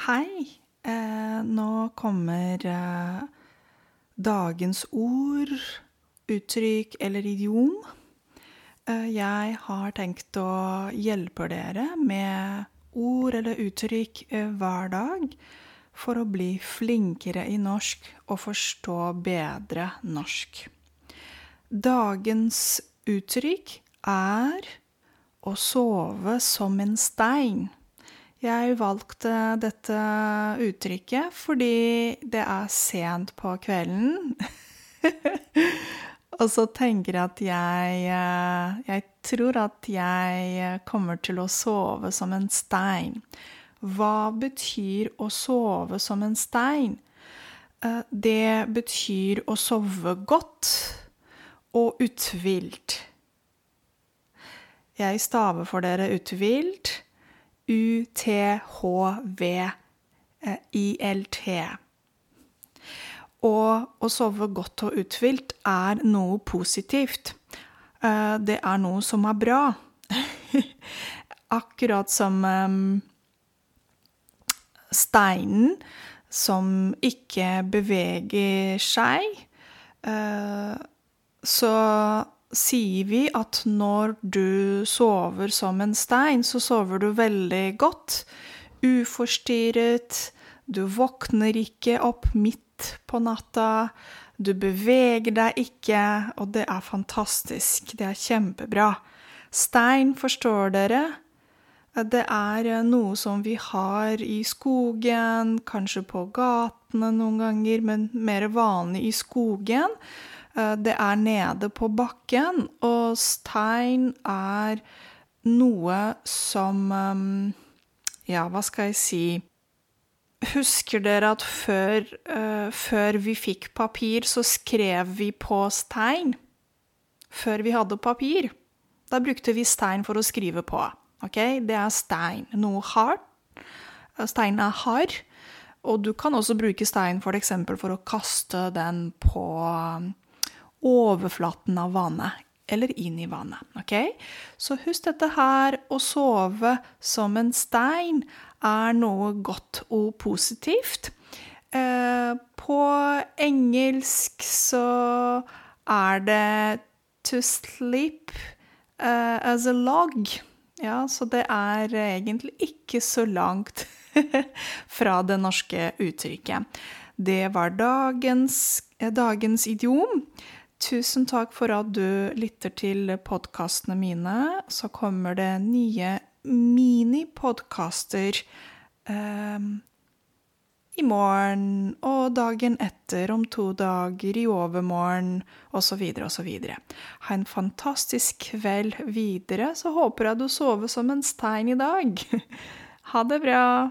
Hei. Eh, nå kommer eh, dagens ord, uttrykk eller idiom. Eh, jeg har tenkt å hjelpe dere med ord eller uttrykk eh, hver dag for å bli flinkere i norsk og forstå bedre norsk. Dagens uttrykk er å sove som en stein. Jeg valgte dette uttrykket fordi det er sent på kvelden. Og så tenker jeg at jeg eh, Jeg tror at jeg kommer til å sove som en stein. Hva betyr å sove som en stein? Eh, det betyr å sove godt og uthvilt. Jeg staver for dere uthvilt. U-T-H-V-I-L-T. Og å sove godt og uthvilt er noe positivt. Eh, det er noe som er bra. Akkurat som um, steinen som ikke beveger seg, uh, så sier vi at når du sover som en stein, så sover du veldig godt. Uforstyrret. Du våkner ikke opp midt på natta. Du beveger deg ikke, og det er fantastisk. Det er kjempebra. Stein, forstår dere? Det er noe som vi har i skogen, kanskje på gatene noen ganger, men mer vanlig i skogen. Eh, det er nede på bakken, og stein er noe som eh, Ja, hva skal jeg si Husker dere at før, uh, før vi fikk papir, så skrev vi på stein? Før vi hadde papir. Da brukte vi stein for å skrive på. Ok? Det er stein. Noe hardt. Stein er hard. Og du kan også bruke stein for, eksempel, for å kaste den på overflaten av vannet, eller inn i vannet. ok? Så husk dette her. Å sove som en stein er noe godt og positivt. Eh, på engelsk så er det 'to sleep uh, as a log'. Ja, så det er egentlig ikke så langt fra det norske uttrykket. Det var dagens, dagens idiom. Tusen takk for at du lytter til podkastene mine. Så kommer det nye minipodkaster eh, i morgen og dagen etter, om to dager, i overmorgen osv. osv. Ha en fantastisk kveld videre, så håper jeg du sover som en stein i dag. Ha det bra.